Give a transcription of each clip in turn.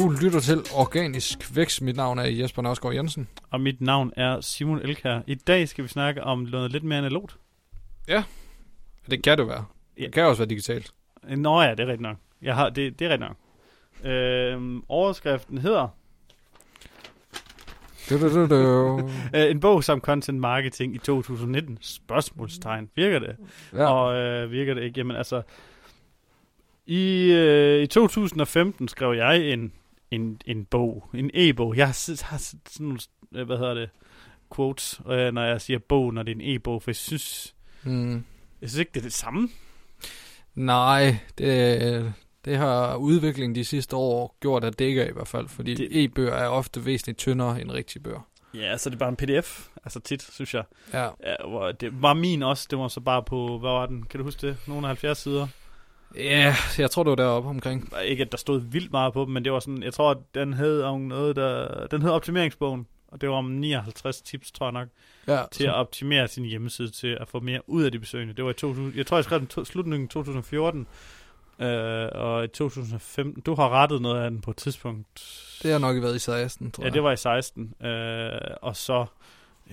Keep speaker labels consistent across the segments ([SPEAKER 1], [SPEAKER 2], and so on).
[SPEAKER 1] Du lytter til Organisk Vækst. Mit navn er Jesper Nørsgaard Jensen.
[SPEAKER 2] Og mit navn er Simon Elkær. I dag skal vi snakke om noget lidt mere analogt.
[SPEAKER 1] Det kan det være.
[SPEAKER 2] Ja.
[SPEAKER 1] Det kan også være digitalt.
[SPEAKER 2] Nå ja, det er rigtigt nok. Jeg har, det, det er rigtigt nok. Øhm, overskriften hedder
[SPEAKER 1] Du, du, du, du.
[SPEAKER 2] øh, En bog som content marketing i 2019. Spørgsmålstegn. Virker det?
[SPEAKER 1] Ja.
[SPEAKER 2] Og øh, virker det ikke? Jamen altså, i, øh, i 2015 skrev jeg en, en, en bog, en e-bog. Jeg har, har sådan nogle, øh, hvad hedder det, quotes, øh, når jeg siger bog, når det er en e-bog, for jeg synes,
[SPEAKER 1] Mm.
[SPEAKER 2] jeg synes ikke, det er det samme.
[SPEAKER 1] Nej, det, det har udviklingen de sidste år gjort, at det ikke er i hvert fald. Fordi
[SPEAKER 2] Det-
[SPEAKER 1] det... e-bøger er ofte væsentligt tyndere end rigtige bøger.
[SPEAKER 2] Ja, så det er bare en pdf, altså tit, synes jeg.
[SPEAKER 1] Ja.
[SPEAKER 2] Ja, hvor det var min også, det var så bare på, hvad var den, kan du huske det, nogle af 70 sider.
[SPEAKER 1] Ja, jeg tror, det var deroppe omkring.
[SPEAKER 2] Ikke at der stod vildt meget på dem, men det var sådan, jeg tror, at den hed om noget, der, den hed optimeringsbogen, og det var om 59 tips, tror jeg nok,
[SPEAKER 1] Ja,
[SPEAKER 2] til at optimere sin hjemmeside, til at få mere ud af de besøgende. Det var i 2000, jeg tror, jeg skrev den to, slutningen af 2014, øh, og i 2015, du har rettet noget af den på et tidspunkt.
[SPEAKER 1] det har nok været i 16, tror
[SPEAKER 2] Ja,
[SPEAKER 1] jeg.
[SPEAKER 2] det var i 16, øh, og så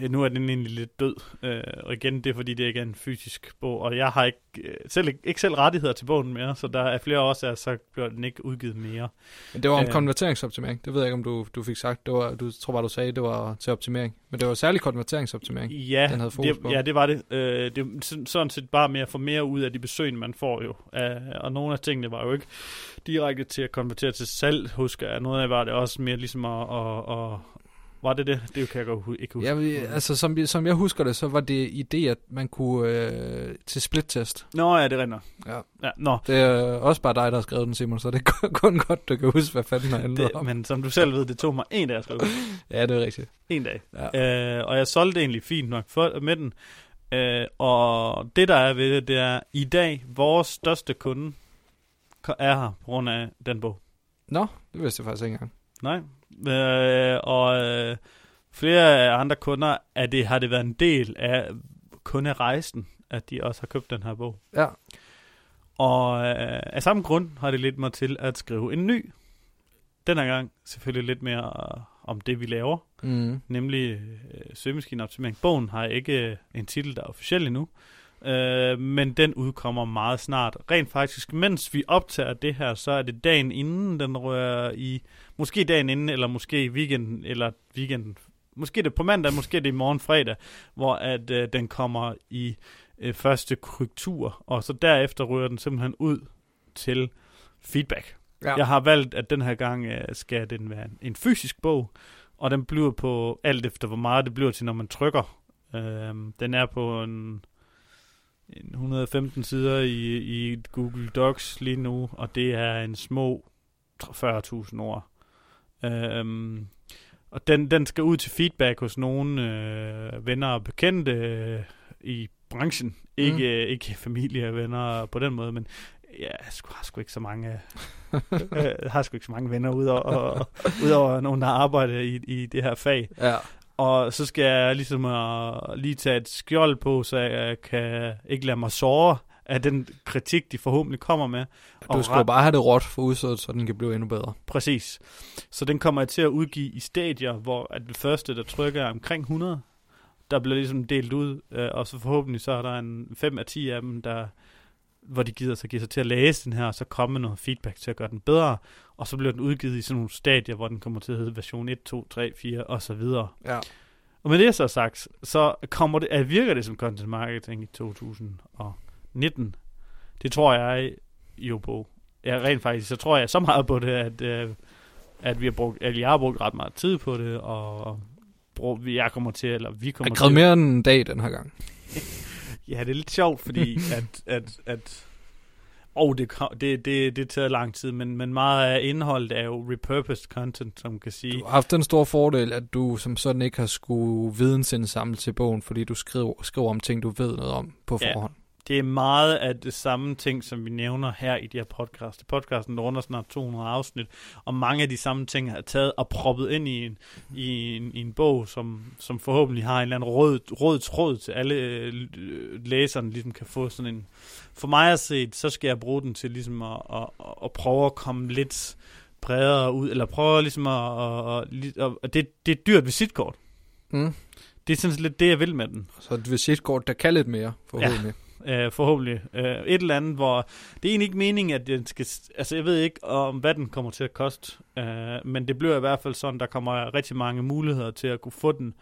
[SPEAKER 2] nu er den egentlig lidt død. Øh, og igen, det er fordi, det ikke er en fysisk bog, og jeg har ikke, øh, selv, ikke selv rettigheder til bogen mere, så der er flere årsager, så bliver den ikke udgivet mere.
[SPEAKER 1] Men det var om
[SPEAKER 2] Øh.
[SPEAKER 1] konverteringsoptimering. Det ved jeg ikke, om du, du fik sagt. Det var, du tror bare, du sagde, det var til optimering. Men det var særlig konverteringsoptimering.
[SPEAKER 2] Ja,
[SPEAKER 1] Den havde fokus
[SPEAKER 2] det,
[SPEAKER 1] på.
[SPEAKER 2] ja, det var det. Øh, det er sådan- sådan set bare med at få mere ud af de besøg, man får jo. Øh, og nogle af tingene var jo ikke direkte til at konvertere til salg, husker jeg. Noget af det var det også mere ligesom at... at, at var det det? Det kan jeg godt ikke huske.
[SPEAKER 1] Ja, altså, som, som jeg husker det, så var det idé, at man kunne øh, til splittest.
[SPEAKER 2] Nå ja, det rinder.
[SPEAKER 1] Ja.
[SPEAKER 2] ja nå.
[SPEAKER 1] Det er også bare dig, der har skrevet den, Simon, så det er kun- godt, du kan huske, hvad fanden der handler
[SPEAKER 2] Det,
[SPEAKER 1] om.
[SPEAKER 2] men som du selv ved, det tog mig en dag at skrive.
[SPEAKER 1] Ja, det er rigtigt.
[SPEAKER 2] En dag.
[SPEAKER 1] Ja.
[SPEAKER 2] Øh, og jeg solgte egentlig fint nok for, med den. Øh, og det der er ved det, det er, i dag, vores største kunde er her på grund af den bog.
[SPEAKER 1] Nå, det vidste jeg faktisk ikke engang.
[SPEAKER 2] Nej. Øh, og øh, flere af andre kunder, er det, har det været en del af kunderejsen, at de også har købt den her bog.
[SPEAKER 1] Ja,
[SPEAKER 2] Og øh, af samme grund har det lidt mig til at skrive en ny. Den her gang selvfølgelig lidt mere øh, om det, vi laver.
[SPEAKER 1] mm.
[SPEAKER 2] nemlig øh, søgemaskineoptimering. Bogen har ikke øh, en titel, der er officiel endnu, øh, men den udkommer meget snart. Rent faktisk, mens vi optager det her, så er det dagen inden, den rører i, måske dagen inden, eller måske i weekenden, eller weekenden, måske det på mandag, måske det i morgen fredag, hvor at øh, den kommer i øh, første korrektur, og så derefter rører den simpelthen ud til feedback.
[SPEAKER 1] ja.
[SPEAKER 2] Jeg har valgt, at den her gang øh, skal den være en, fysisk bog, og den bliver på alt efter, hvor meget det bliver til, når man trykker. Øhm, den er på en, en 115 sider i, i Google Docs lige nu, og det er en små 40.000 ord. Øhm, og den, den skal ud til feedback hos nogle øh, venner og bekendte øh, i branchen. Ikke,
[SPEAKER 1] Mm.
[SPEAKER 2] øh, ikke familie og venner på den måde, men ja, jeg har sgu ikke så mange jeg har sgu ikke så mange venner udover, og, udover nogen, der arbejder i, i det her fag.
[SPEAKER 1] ja.
[SPEAKER 2] Og så skal jeg ligesom uh, lige tage et skjold på, så jeg kan ikke lade mig såre af den kritik, de forhåbentlig kommer med.
[SPEAKER 1] Du
[SPEAKER 2] Og
[SPEAKER 1] skal
[SPEAKER 2] ret-
[SPEAKER 1] bare have det råt for udsødet, så den kan blive endnu bedre.
[SPEAKER 2] Præcis. Så den kommer jeg til at udgive i stadier, hvor at det første, der trykker, er omkring 100. Der bliver ligesom delt ud, øh, og så forhåbentlig så er der en 5 af 10 af dem, der, hvor de gider sig give sig til at læse den her, og så komme med noget feedback til at gøre den bedre. Og så bliver den udgivet i sådan nogle stadier, hvor den kommer til at hedde version 1, 2, 3, 4 og så videre.
[SPEAKER 1] Ja.
[SPEAKER 2] Og med det så sagt, så kommer det, at virker det som content marketing i 2019. Det tror jeg jo på. Ja, rent faktisk, så tror jeg så meget på det, at, øh, at vi har brugt, at jeg har brugt ret meget tid på det, og brug, jeg kommer til, eller vi
[SPEAKER 1] Jeg
[SPEAKER 2] kommer
[SPEAKER 1] har
[SPEAKER 2] til.
[SPEAKER 1] krævet mere end en dag den her gang.
[SPEAKER 2] Ja, det er lidt sjovt, fordi at, at, at oh, det, det, det, det tager lang tid, men, men meget af indholdet er jo repurposed content, som man kan sige.
[SPEAKER 1] Du har haft den store fordel, at du som sådan ikke har skulle vidensindsamle til bogen, fordi du skriver, skriver om ting, du ved noget om på
[SPEAKER 2] Ja. Det er meget af det samme ting, som vi nævner her i de her podcast. Podcasten runder snart 200 afsnit, og mange af de samme ting er taget og proppet ind i en, i en, i en bog, som, som forhåbentlig har en eller anden rød, rød tråd til alle øh, læserne, ligesom kan få sådan en... For mig at se, så skal jeg bruge den til ligesom at, at, at, at prøve at komme lidt bredere ud, eller prøver ligesom at, at, at, at, det, det er et dyrt visitkort.
[SPEAKER 1] Mm.
[SPEAKER 2] Det er sådan lidt det, jeg vil med den.
[SPEAKER 1] Så et visitkort, der kan lidt mere, forhåbentlig.
[SPEAKER 2] Øh, forhåbentlig. Øh, et eller andet, hvor det er egentlig ikke meningen, at den skal... Altså, jeg ved ikke, om hvad den kommer til at koste, øh, men det bliver i hvert fald sådan, der kommer rigtig mange muligheder til at kunne få den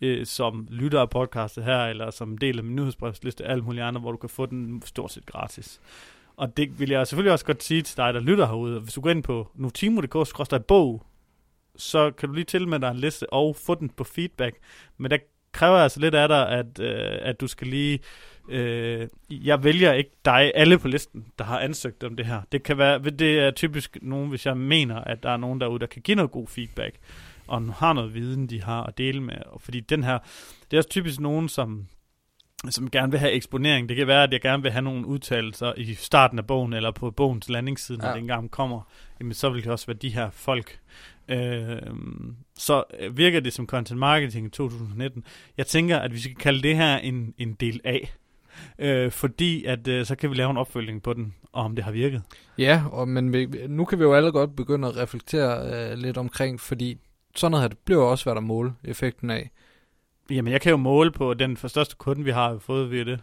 [SPEAKER 2] øh, som lytter af podcastet her, eller som del af min nyhedsbrevsliste, alle mulige andre, hvor du kan få den stort set gratis. Og det vil jeg selvfølgelig også godt sige til dig, der lytter herude. Hvis du går ind på notimo.dk, bog, så kan du lige tilmelde dig en liste og få den på feedback. Men der kræver altså lidt af dig, at, øh, at du skal lige... Øh, jeg vælger ikke dig, alle på listen, der har ansøgt om det her. Det kan være, det er typisk nogen, hvis jeg mener, at der er nogen derude, der kan give noget god feedback, og har noget viden, de har at dele med. Fordi den her, det er også typisk nogen, som som gerne vil have eksponering. Det kan være, at jeg gerne vil have nogle udtalelser i starten af bogen, eller på bogens landingsside, når ja. det engang kommer. Jamen, så vil det også være de her folk. Øh, så virker det som content marketing i 2019. Jeg tænker, at vi skal kalde det her en, en del A. Øh, fordi at øh, så kan vi lave en opfølging på den, og om det har virket.
[SPEAKER 1] Ja, og, men vi, nu kan vi jo alle godt begynde at reflektere øh, lidt omkring, fordi sådan noget her, det bliver også svært at måle effekten af.
[SPEAKER 2] Jamen, jeg kan jo måle på den største kunde, vi har fået ved det.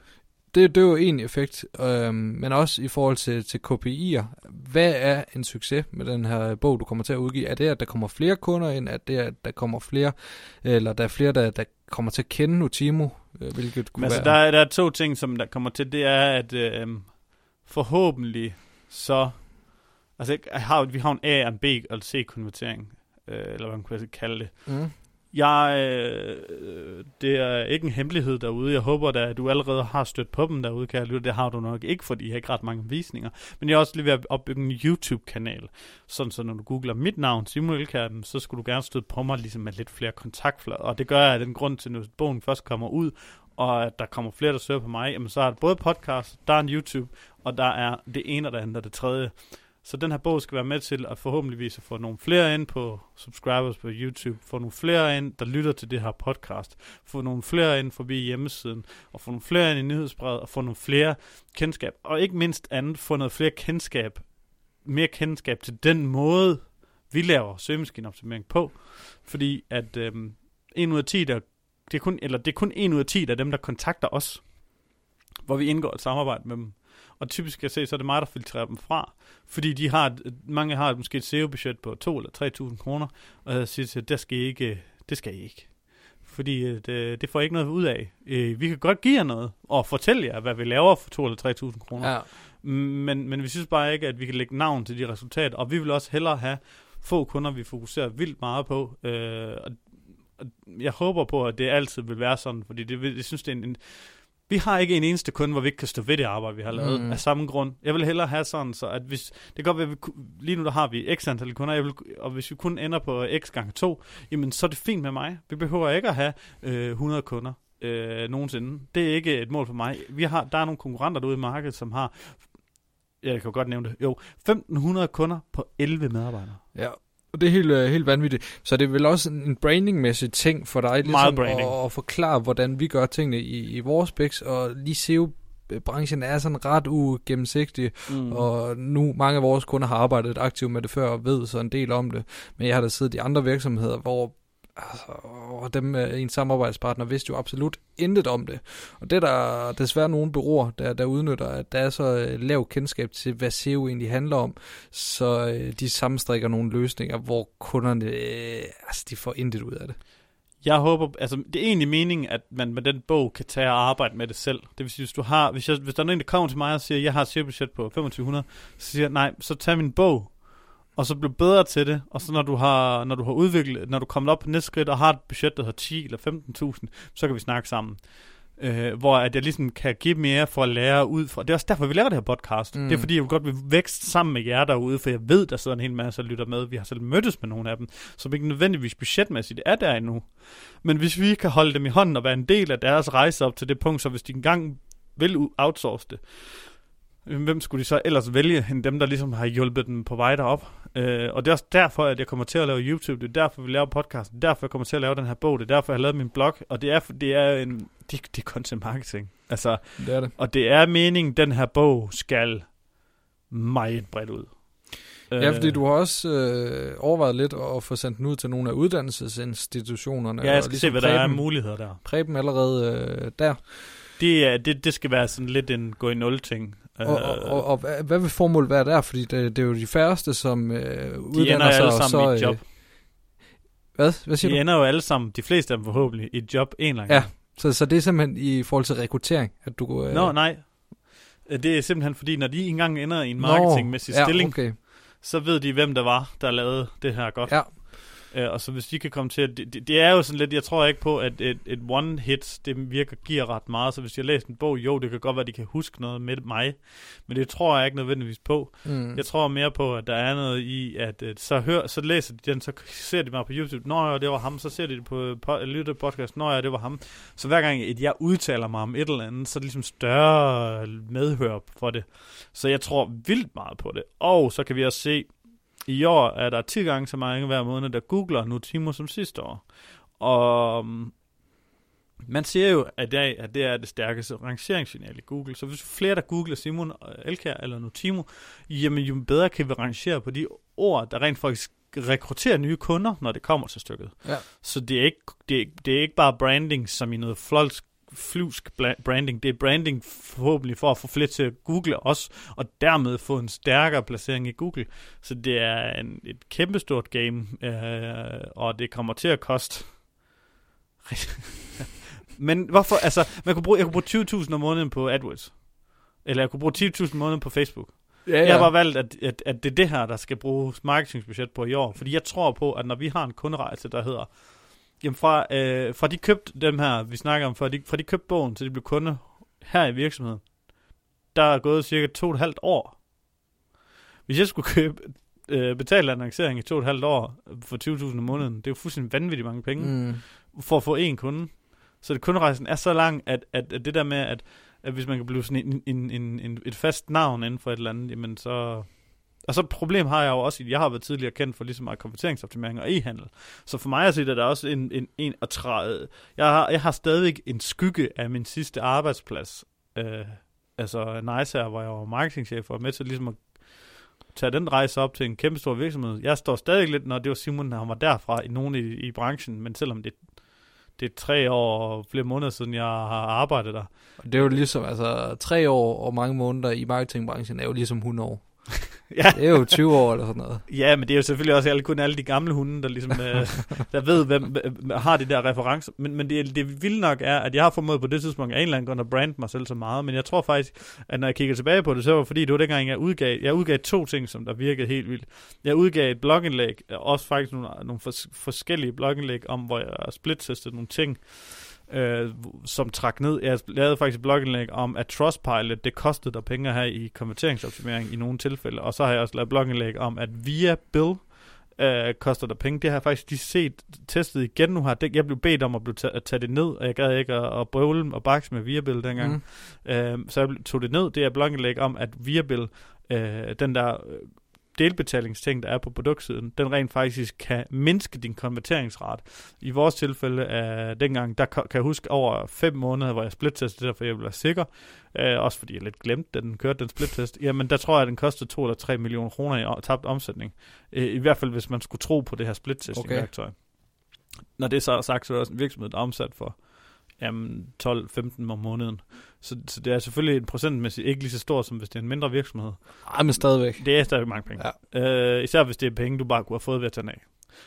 [SPEAKER 1] Det, det er jo en effekt, øh, men også i forhold til, til KPI'er. Hvad er en succes med den her bog, du kommer til at udgive? Er det, at der kommer flere kunder ind? Er det, at der kommer flere, eller der er flere, der, der kommer til at kende Nutimo? Øh, hvilket kunne
[SPEAKER 2] men altså,
[SPEAKER 1] være...
[SPEAKER 2] der, er, der er to ting, som der kommer til. Det er, at øh, forhåbentlig så... Altså, har, vi har en A, en B og en C-konvertering, øh, eller hvad man kunne kalde det. Mm. Jeg, øh, det er ikke en hemmelighed derude. Jeg håber da, at du allerede har stødt på dem derude, kan jeg lytte. Det har du nok ikke, fordi jeg har ikke ret mange visninger. Men jeg er også lige ved at opbygge en YouTube-kanal. Sådan så når du googler mit navn, Simon Elkærden, så skulle du gerne støtte på mig ligesom med lidt flere kontaktflader. Og det gør jeg af den grund til, at bogen først kommer ud, og at der kommer flere, der søger på mig, jamen så er der både podcast, der er en YouTube, og der er det ene og det andet og det tredje. Så den her bog skal være med til at forhåbentligvis at få nogle flere ind på subscribers på YouTube, få nogle flere ind, der lytter til det her podcast, få nogle flere ind forbi hjemmesiden, og få nogle flere ind i nyhedsbrevet, og få nogle flere kendskab, og ikke mindst andet, få noget flere kendskab, mere kendskab til den måde, vi laver søgemaskineoptimering på, fordi at øhm, en ud af 10, der, det er kun, eller det er kun en ud af 10 af dem, der kontakter os, hvor vi indgår et samarbejde med dem. Og typisk kan jeg se, så er det mig, der filtrerer dem fra. Fordi de har, mange har måske et SEO-budget på 2 eller 3.000 kroner, og jeg siger til, det skal I ikke. Det skal I ikke. Fordi det, øh, det får I ikke noget ud af. Øh, vi kan godt give jer noget, og fortælle jer, hvad vi laver for 2 eller 3.000 kroner. Ja. Men, men vi synes bare ikke, at vi kan lægge navn til de resultater, og vi vil også hellere have få kunder, vi fokuserer vildt meget på. Øh, og jeg håber på, at det altid vil være sådan, fordi det, jeg synes, det er en, en vi har ikke en eneste kunde, hvor vi ikke kan stå ved det arbejde, vi har lavet, mm. af samme grund. Jeg vil hellere have sådan, så at hvis, det kan godt være, at vi, lige nu der har vi x antal kunder, jeg vil, og hvis vi kun ender på x gange 2, jamen så er det fint med mig. Vi behøver ikke at have øh, 100 kunder øh, nogensinde. Det er ikke et mål for mig. Vi har, der er nogle konkurrenter derude i markedet, som har, jeg kan godt nævne det, jo, 1500 kunder på 11 medarbejdere.
[SPEAKER 1] Ja, og det er helt, øh, helt vanvittigt. Så det er vel også en brandingmæssig ting for dig, ligesom
[SPEAKER 2] Meget branding.
[SPEAKER 1] At, at forklare, hvordan vi gør tingene i, i vores picks, og lige SEO branchen er sådan ret ugennemsigtig, mm. og nu mange af vores kunder har arbejdet aktivt med det før og ved så en del om det, men jeg har da siddet i andre virksomheder, hvor altså, og dem øh, med en samarbejdspartner vidste jo absolut intet om det. Og det er der desværre nogle bureauer, der, der udnytter, at der er så øh, lav kendskab til, hvad SEO egentlig handler om, så øh, de sammenstrikker nogle løsninger, hvor kunderne, altså de får intet ud af det.
[SPEAKER 2] Jeg håber, altså det er egentlig meningen, at man med den bog kan tage og arbejde med det selv. Det vil sige, hvis du har, hvis, jeg, hvis der er nogen, der kommer til mig og siger, jeg har et budget på 2500, så siger jeg, nej, så tag min bog, og så blive bedre til det, og så når du har, når du har udviklet, når du kommer op på næste skridt og har et budget, der hedder 10 eller 15.000, så kan vi snakke sammen. Øh, hvor at jeg ligesom kan give mere for at lære ud fra. Det er også derfor, vi laver det her podcast. Mm. Det er fordi, jeg vil godt vil vækste sammen med jer derude, for jeg ved, der sidder en hel masse, der lytter med. Vi har selv mødtes med nogle af dem, som ikke nødvendigvis budgetmæssigt er der endnu. Men hvis vi kan holde dem i hånden og være en del af deres rejse op til det punkt, så hvis de engang vil outsource det, hvem skulle de så ellers vælge, end dem, der ligesom har hjulpet dem på vej derop? Øh, og det er også derfor, at jeg kommer til at lave YouTube. Det er derfor, vi laver podcast. Det er derfor, jeg kommer til at lave den her bog. Det er derfor, jeg har lavet min blog. Og det er, det er en... Det, det er content marketing. Altså,
[SPEAKER 1] det er det.
[SPEAKER 2] Og det er meningen, den her bog skal meget bredt ud.
[SPEAKER 1] Ja, fordi du har også øh, overvejet lidt at få sendt den ud til nogle af uddannelsesinstitutionerne.
[SPEAKER 2] Ja, jeg skal
[SPEAKER 1] og
[SPEAKER 2] se, hvad der er muligheder der.
[SPEAKER 1] præge dem allerede øh, der.
[SPEAKER 2] Det, er, det, det skal være sådan lidt en gå i nul ting.
[SPEAKER 1] Og, og, og, og hvad, vil formålet være der? Fordi det, det er jo de færreste, som øh,
[SPEAKER 2] de
[SPEAKER 1] uddanner
[SPEAKER 2] ender
[SPEAKER 1] sig.
[SPEAKER 2] alle sammen
[SPEAKER 1] så,
[SPEAKER 2] i et job.
[SPEAKER 1] Øh, hvad? Hvad siger
[SPEAKER 2] De
[SPEAKER 1] du?
[SPEAKER 2] ender jo alle sammen, de fleste af dem forhåbentlig, i et job en eller anden
[SPEAKER 1] Ja. Så, så det er simpelthen i forhold til rekruttering, at du... Øh,
[SPEAKER 2] Nå, nej. Øh, Det er simpelthen fordi, når de engang ender i en marketingmæssig
[SPEAKER 1] ja,
[SPEAKER 2] stilling,
[SPEAKER 1] okay.
[SPEAKER 2] så ved de, hvem der var, der lavede det her godt.
[SPEAKER 1] Ja,
[SPEAKER 2] Øh, og så hvis de kan komme til at... Det, det, det er jo sådan lidt... Jeg tror ikke på, at et, et one-hit, det virker, giver ret meget. Så hvis jeg læser en bog, jo, det kan godt være, at de kan huske noget med mig. Men det tror jeg ikke nødvendigvis på.
[SPEAKER 1] mm.
[SPEAKER 2] Jeg tror mere på, at der er noget i, at øh, så, hør, så læser de den, så ser de mig på YouTube, Nå ja, det var ham, så ser de det på, på lytte podcast, Nå ja, det var ham. Så hver gang at jeg udtaler mig om et eller andet, så er det ligesom større medhør for det. Så jeg tror vildt meget på det. Og så kan vi også se, i år er der 10 gange så mange hver måned, der googler Notimo som sidste år. Og um, man siger jo i dag, at det er det stærkeste rangeringssignal i Google. Så hvis flere, der googler Simon Elkær eller Notimo, jamen jo bedre kan vi rangere på de ord, der rent faktisk rekrutterer nye kunder, når det kommer til stykket.
[SPEAKER 1] Ja.
[SPEAKER 2] Så det er ikke, det er, det er ikke bare branding som i noget flolsk, bla- branding. Det er branding forhåbentlig for at få flere til at google os, og dermed få en stærkere placering i Google. Så det er en, et kæmpestort game, øh, og det kommer til at koste men hvorfor, altså, man kunne bruge, jeg kunne bruge 20.000 om måneden på AdWords. Eller jeg kunne bruge 10.000 om måneden på Facebook.
[SPEAKER 1] ja,
[SPEAKER 2] Ja. Jeg har bare valgt, at, at, at det er det her, der skal bruges marketingsbudget på i år. Fordi jeg tror på, at når vi har en kunderejse, der hedder, jamen fra, øh, fra de købte dem her, vi snakker om, fra de, fra de købte bogen, til de blev kunde her i virksomheden, der er gået cirka to og et halvt år. Hvis jeg skulle købe, øh, betale annoncering i to og et halvt år for 20.000 om måneden, det er jo fuldstændig vanvittigt mange penge
[SPEAKER 1] Mm.
[SPEAKER 2] for at få en kunde. Så det, kunderejsen er så lang, at, at, at det der med, at, at hvis man kan blive sådan en, en, en, en, et fast navn inden for et eller andet, jamen så... Og så problem har jeg jo også, jeg har været tidligere kendt for lige så meget konverteringsoptimering og e-handel. Så for mig at se, at der er også en, en, en at træde... Jeg har, jeg har stadigvæk en skygge af min sidste arbejdsplads. Øh, altså Nice her, hvor jeg var marketingchef og var med til ligesom at tage den rejse op til en kæmpe stor virksomhed. Jeg står stadig lidt, når det var Simon, han var derfra i nogen i, i branchen, men selvom det, det er tre år og flere måneder siden, jeg har arbejdet der.
[SPEAKER 1] Det er jo ligesom, altså, tre år og mange måneder i marketingbranchen er jo ligesom 100 år.
[SPEAKER 2] Ja.
[SPEAKER 1] Det er jo 20 år eller sådan noget.
[SPEAKER 2] Ja, men det er jo selvfølgelig også alle, kun alle de gamle hunde, der ligesom øh, der ved, hvem har de der referencer. Men, men det, det vilde nok er, at jeg har formået på det tidspunkt af en eller anden grund at brande mig selv så meget. Men jeg tror faktisk, at når jeg kigger tilbage på det, så var det fordi, det var dengang, jeg udgav, jeg udgav to ting, som der virkede helt vildt. Jeg udgav et blogindlæg, også faktisk nogle, nogle fors- forskellige blogindlæg om, hvor jeg splittestede nogle ting, øh, som trak ned. Jeg lavede faktisk et blogindlæg om, at Trustpilot, det kostede der penge her i konverteringsoptimering i nogle tilfælde. Og så har jeg også lavet et blogindlæg om, at via Bill øh, koster der penge. Det har jeg faktisk lige set testet igen nu her. Det, jeg blev bedt om at, blive ta- at tage det ned, og jeg gad ikke at, at brøvle og bakse med Viabill dengang.
[SPEAKER 1] Mm.
[SPEAKER 2] Øh, så jeg tog det ned. Det er blogindlæg om, at Viabill, øh, den der øh, delbetalingsting, der er på produktsiden, den rent faktisk kan mindske din konverteringsrate. I vores tilfælde af dengang, der kan jeg huske over fem måneder, hvor jeg splittestede det, for jeg være sikker. Øh, også fordi jeg lidt glemte, da den kørte den splittest. Jamen, der tror jeg, at den kostede 2 eller 3 millioner kroner i tabt omsætning. Øh, I hvert fald, hvis man skulle tro på det her splittesting-værktøj. Når det så er sagt, så er det også en virksomhed, der er omsat for jamen, 12-15 om måneden. Så, så det er selvfølgelig en procentmæssigt ikke lige så stor, som hvis det er en mindre virksomhed.
[SPEAKER 1] Ej, men stadigvæk.
[SPEAKER 2] Det er stadig mange penge.
[SPEAKER 1] Ja.
[SPEAKER 2] Øh, især hvis det er penge, du bare kunne have fået ved at tage af.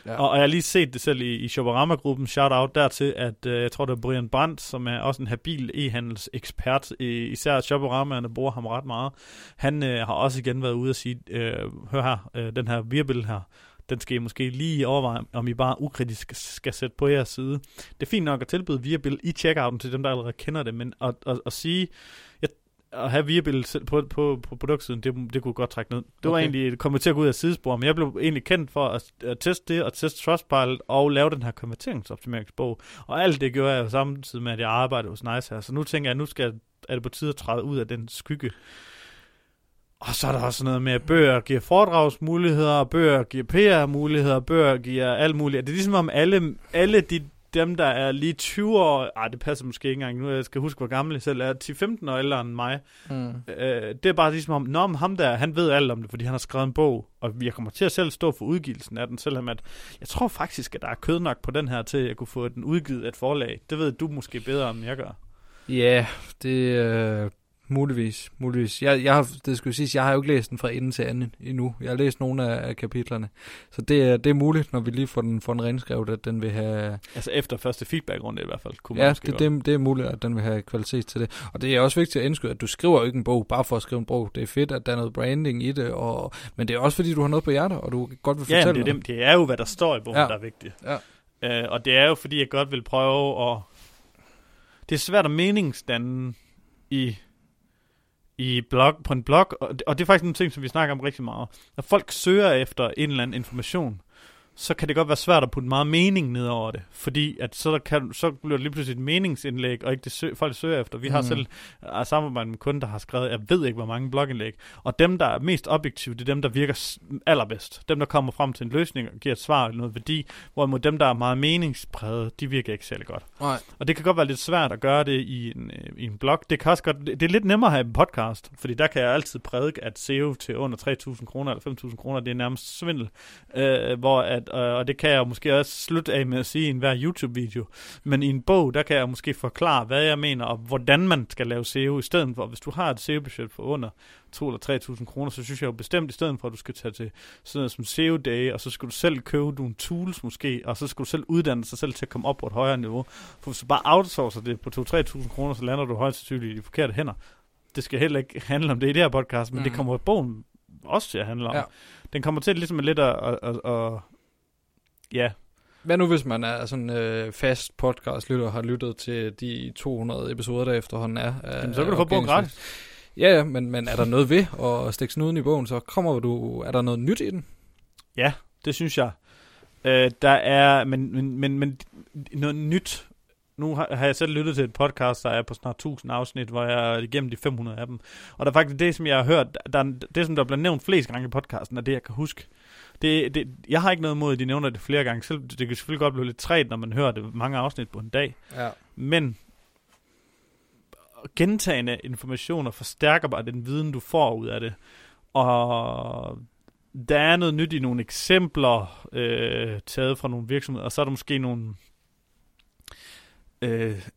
[SPEAKER 1] Ja.
[SPEAKER 2] Og, og jeg har lige set det selv i, i Shoparama-gruppen, shout out dertil, at øh, jeg tror, det er Brian Brandt, som er også en habil e-handelsekspert, i, især Shoparamaerne bruger ham ret meget. Han øh, har også igen været ude og sige, øh, hør her, øh, den her virbil her, den skal I måske lige overveje, om I bare ukritisk skal, sætte på jeres side. Det er fint nok at tilbyde Viabil i checkouten til dem, der allerede kender det, men at, at, at sige, jeg, at have Viabil på, på, på produktsiden, det, det kunne godt trække ned. Det var
[SPEAKER 1] Okay.
[SPEAKER 2] egentlig, det kommer til at gå ud af sidespor, men jeg blev egentlig kendt for at, at teste det, og teste Trustpilot, og lave den her konverteringsoptimeringsbog. Og alt det gjorde jeg jo samtidig med, at jeg arbejdede hos Nice her. Så nu tænker jeg, at nu skal, er det på tide at træde ud af den skygge. Og så er der også noget med, at bøger giver foredragsmuligheder, bøger giver PR-muligheder, bøger giver alt muligt. Det er ligesom om alle, alle de dem, der er lige 20 år, ej, det passer måske ikke engang nu, jeg skal huske, hvor gammel jeg selv er, 10-15 år ældre end mig,
[SPEAKER 1] Mm.
[SPEAKER 2] øh, det er bare ligesom om, nå, men ham der, han ved alt om det, fordi han har skrevet en bog, og jeg kommer til at selv stå for udgivelsen af den, selvom at, jeg tror faktisk, at der er kød nok på den her, til at jeg kunne få den udgivet af et forlag. Det ved du måske bedre, end jeg gør.
[SPEAKER 1] Ja, det er øh, muligvis. muligvis. Jeg, jeg har, det skulle sige, jeg har jo ikke læst den fra ende til anden endnu. Jeg har læst nogle af, af kapitlerne. Så det er, det er muligt, når vi lige får den, får den renskrevet, at den vil have...
[SPEAKER 2] Altså efter første feedback-runde i hvert fald. Kunne
[SPEAKER 1] Ja, det, det, det er muligt, at den vil have kvalitet til det. Og det er også vigtigt at indskyde, at du skriver jo ikke en bog bare for at skrive en bog. Det er fedt, at der er noget branding i det, og, men det er også fordi, du har noget på hjertet, og du godt vil
[SPEAKER 2] Ja,
[SPEAKER 1] fortælle
[SPEAKER 2] men det, er
[SPEAKER 1] noget.
[SPEAKER 2] dem, det er jo, hvad der står i bogen,
[SPEAKER 1] Ja.
[SPEAKER 2] ja. der er vigtigt.
[SPEAKER 1] Ja.
[SPEAKER 2] Øh, og det er jo, fordi jeg godt vil prøve at... Det er svært at meningsdanne i, i blog, på en blog, og det, og det er faktisk en ting, som vi snakker om rigtig meget. Når folk søger efter en eller anden information, så kan det godt være svært at putte meget mening ned over det, fordi at så, der kan, så bliver det lige pludselig et meningsindlæg, og ikke det sø, folk søger efter. Vi har
[SPEAKER 1] Mhm.
[SPEAKER 2] selv uh, samarbejdet med kunder, der har skrevet, jeg ved ikke, hvor mange blogindlæg, og dem, der er mest objektive, det er dem, der virker allerbedst. Dem, der kommer frem til en løsning og giver et svar eller noget værdi, hvorimod dem, der er meget meningspræget, de virker ikke særlig godt.
[SPEAKER 1] Nej.
[SPEAKER 2] Og det kan godt være lidt svært at gøre det i en, øh, i en blog. Det kan også godt, det, det er lidt nemmere at have en podcast, fordi der kan jeg altid prædike, at SEO til under 3.000 kroner eller 5.000 kroner, det er nærmest svindel. Øh, hvor at, øh, og det kan jeg måske også slutte af med at sige i enhver YouTube-video. Men i en bog, der kan jeg måske forklare, hvad jeg mener, og hvordan man skal lave SEO i stedet for. Hvis du har et SEO-budget på under 2 eller 3.000 kroner, så synes jeg jo bestemt, i stedet for, at du skal tage til sådan noget som SEO Day, og så skal du selv købe nogle tools måske, og så skal du selv uddanne dig selv til at komme op på et højere niveau. For hvis du bare outsourcer det på 2-3.000 kroner, så lander du højst sandsynligt i de forkerte hænder. Det skal heller ikke handle om det i det her podcast, men mm. det kommer bogen også til at handle om.
[SPEAKER 1] Ja.
[SPEAKER 2] Den kommer til ligesom lidt at, at, at, at ja,
[SPEAKER 1] Hvad nu, hvis man er sådan øh, fast podcast-lytter og har lyttet til de 200 episoder, der efterhånden er? af-
[SPEAKER 2] Jamen, så kan du få bogen gratis.
[SPEAKER 1] Ja, ja, men, men er der noget ved at stikke snuden i bogen, så kommer du... Er der noget nyt i den?
[SPEAKER 2] Ja, det synes jeg. Øh, der er, men, men, men, men noget nyt. Nu har, har jeg selv lyttet til et podcast, der er på snart 1000 afsnit, hvor jeg er igennem de 500 af dem. Og der er faktisk det, som jeg har hørt, der, er- det som der bliver nævnt flest gange i podcasten, er det, jeg kan huske. Det, det, jeg har ikke noget imod, at de nævner det flere gange. Selv, det kan selvfølgelig godt blive lidt træt, når man hører det mange afsnit på en dag.
[SPEAKER 1] Ja.
[SPEAKER 2] Men gentagende informationer forstærker bare den viden, du får ud af det. Og der er noget nyt i nogle eksempler øh, taget fra nogle virksomheder, og så er der måske nogle... Øh,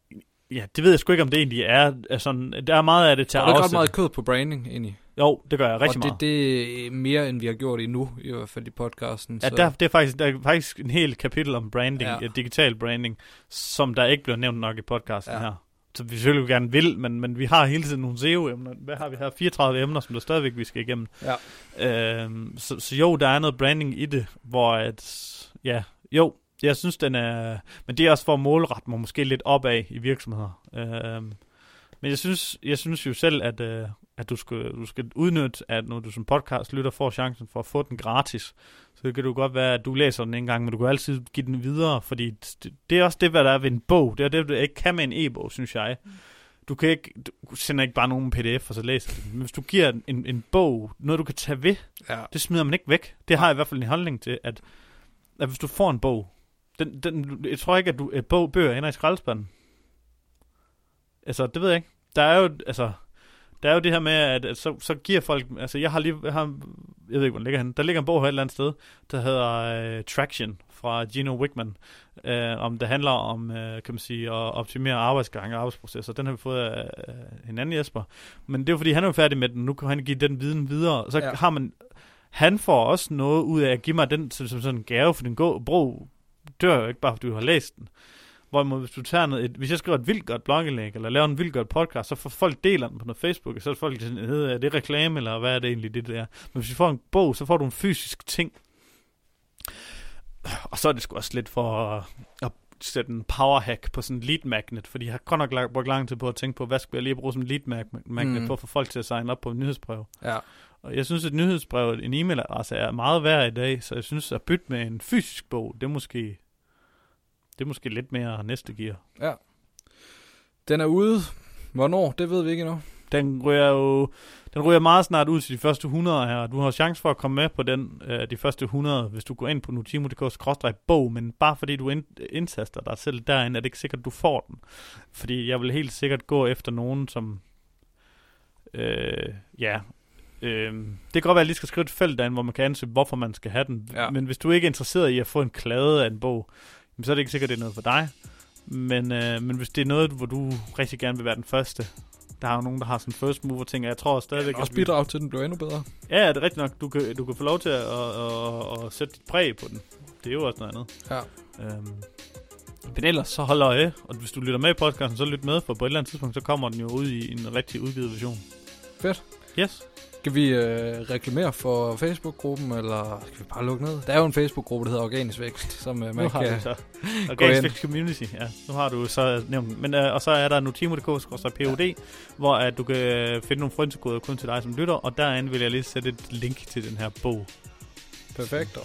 [SPEAKER 2] ja, det ved jeg sgu ikke, om det egentlig er. er sådan, der er meget af det til
[SPEAKER 1] Der
[SPEAKER 2] at
[SPEAKER 1] er ret
[SPEAKER 2] afsætte.
[SPEAKER 1] meget kød på branding, egentlig.
[SPEAKER 2] Jo, det gør jeg rigtig
[SPEAKER 1] og det,
[SPEAKER 2] meget.
[SPEAKER 1] det er mere, end vi har gjort endnu, i hvert fald i podcasten.
[SPEAKER 2] Ja,
[SPEAKER 1] så.
[SPEAKER 2] der, det er faktisk, der er faktisk en hel kapitel om branding,
[SPEAKER 1] Ja.
[SPEAKER 2] ja. digital branding, som der ikke bliver nævnt nok i podcasten
[SPEAKER 1] ja.
[SPEAKER 2] her. Så vi selvfølgelig gerne vil, men, men vi har hele tiden nogle SEO-emner. Hvad har vi her? 34 emner, som der stadigvæk vi skal igennem.
[SPEAKER 1] Ja.
[SPEAKER 2] Øhm, så, så jo, der er noget branding i det, hvor at, ja, jo, jeg synes den er, men det er også for at målrette mig måske lidt opad i virksomheder. Øhm, men jeg synes, jeg synes jo selv, at, øh, at du, skal, du skal udnytte, at når du som podcast lytter får chancen for at få den gratis, så kan det jo godt være, at du læser den en gang, men du kan altid give den videre, fordi det, det er også det, hvad der er ved en bog. Det er det, du ikke kan med en e-bog, synes jeg. Du, kan ikke, du sender ikke bare nogen pdf, og så læser du den. Men hvis du giver en, en bog, noget du kan tage ved,
[SPEAKER 1] ja.
[SPEAKER 2] det smider man ikke væk. Det har jeg i hvert fald en holdning til, at, at hvis du får en bog, den, den, jeg tror ikke, at du, at bog, bøger ender i skraldespanden. Altså, det ved jeg ikke. Der er jo, altså, der er jo det her med, at, at så, så giver folk, altså jeg har lige, jeg, har, jeg ved ikke, hvor den ligger henne. Der ligger en bog her et eller andet sted, der hedder uh, Traction fra Gino Wickman, uh, om det handler om, uh, kan man sige, at optimere arbejdsgange og arbejdsprocesser. Den har vi fået af uh, en anden Jesper. Men det er jo fordi, han er jo færdig med den. Nu kan han give den viden videre. Så
[SPEAKER 1] Ja.
[SPEAKER 2] har man, han får også noget ud af at give mig den som, som sådan en gave, for den gå, bro dør jo ikke bare, fordi du har læst den. Hvorimod, hvis du tager noget, et, hvis jeg skriver et vildt godt blogindlæg, eller laver en vildt godt podcast, så får folk deler den på noget Facebook, og så er folk sådan, "Øh, er det reklame, eller hvad er det egentlig, det der? Men hvis du får en bog, så får du en fysisk ting. Og så er det sgu også lidt for at, at sætte en powerhack på sådan en lead magnet, fordi jeg har godt nok lagt- brugt lang tid på at tænke på, hvad skal jeg lige bruge som lead mag- magnet
[SPEAKER 1] Mm.
[SPEAKER 2] mm. for at få folk til at signe op på en nyhedsbrev.
[SPEAKER 1] ja.
[SPEAKER 2] Og jeg synes, at nyhedsbrev, en e-mailadresse er meget værd i dag, så jeg synes, at bytte med en fysisk bog, det er måske, det er måske lidt mere næste gear.
[SPEAKER 1] Den er ude. Hvornår? Det ved vi ikke endnu.
[SPEAKER 2] den ryger jo den ryger meget snart ud til de første 100 her. Du har chance for at komme med på den, øh, de første 100, hvis du går ind på nutimo.dk-bog, men bare fordi du ind, indtaster dig selv derinde, er det ikke sikkert, at du får den. Fordi jeg vil helt sikkert gå efter nogen, som... Øh, ja, Øh, det kan godt være, at jeg lige skal skrive et felt derinde, hvor man kan ansøge, hvorfor man skal have den.
[SPEAKER 1] Ja.
[SPEAKER 2] Men hvis du ikke er interesseret i at få en klade af en bog, så er det ikke sikkert, det er noget for dig. Men, øh, men hvis det er noget, hvor du rigtig gerne vil være den første, der er jo nogen, der har sådan first mover ting, og jeg tror stadigvæk...
[SPEAKER 1] Ja, også bidrage til, at den bliver endnu bedre.
[SPEAKER 2] Ja, det er rigtigt nok. Du kan, du kan få lov til at, at, at, at sætte dit præg på den. Det er jo også noget andet.
[SPEAKER 1] Ja.
[SPEAKER 2] Øhm, men ellers så hold øje, og hvis du lytter med i podcasten, så lyt med, for på et eller andet tidspunkt, så kommer den jo ud i en rigtig udgivet version.
[SPEAKER 1] Fedt.
[SPEAKER 2] Yes.
[SPEAKER 1] Skal vi øh, reklamere for Facebook-gruppen, eller skal vi bare lukke ned? Der er jo en Facebook-gruppe, der hedder Organisk Vækst, som øh,
[SPEAKER 2] Nu
[SPEAKER 1] man
[SPEAKER 2] har
[SPEAKER 1] kan...
[SPEAKER 2] så. Organic Fix Community, ja. Nu har du så nævnt. Men, øh, og så er der nutimo.dk-pod, ja. hvor at du kan finde nogle frynsekoder kun til dig som lytter, og derinde vil jeg lige sætte et link til den her bog.
[SPEAKER 1] Perfekt.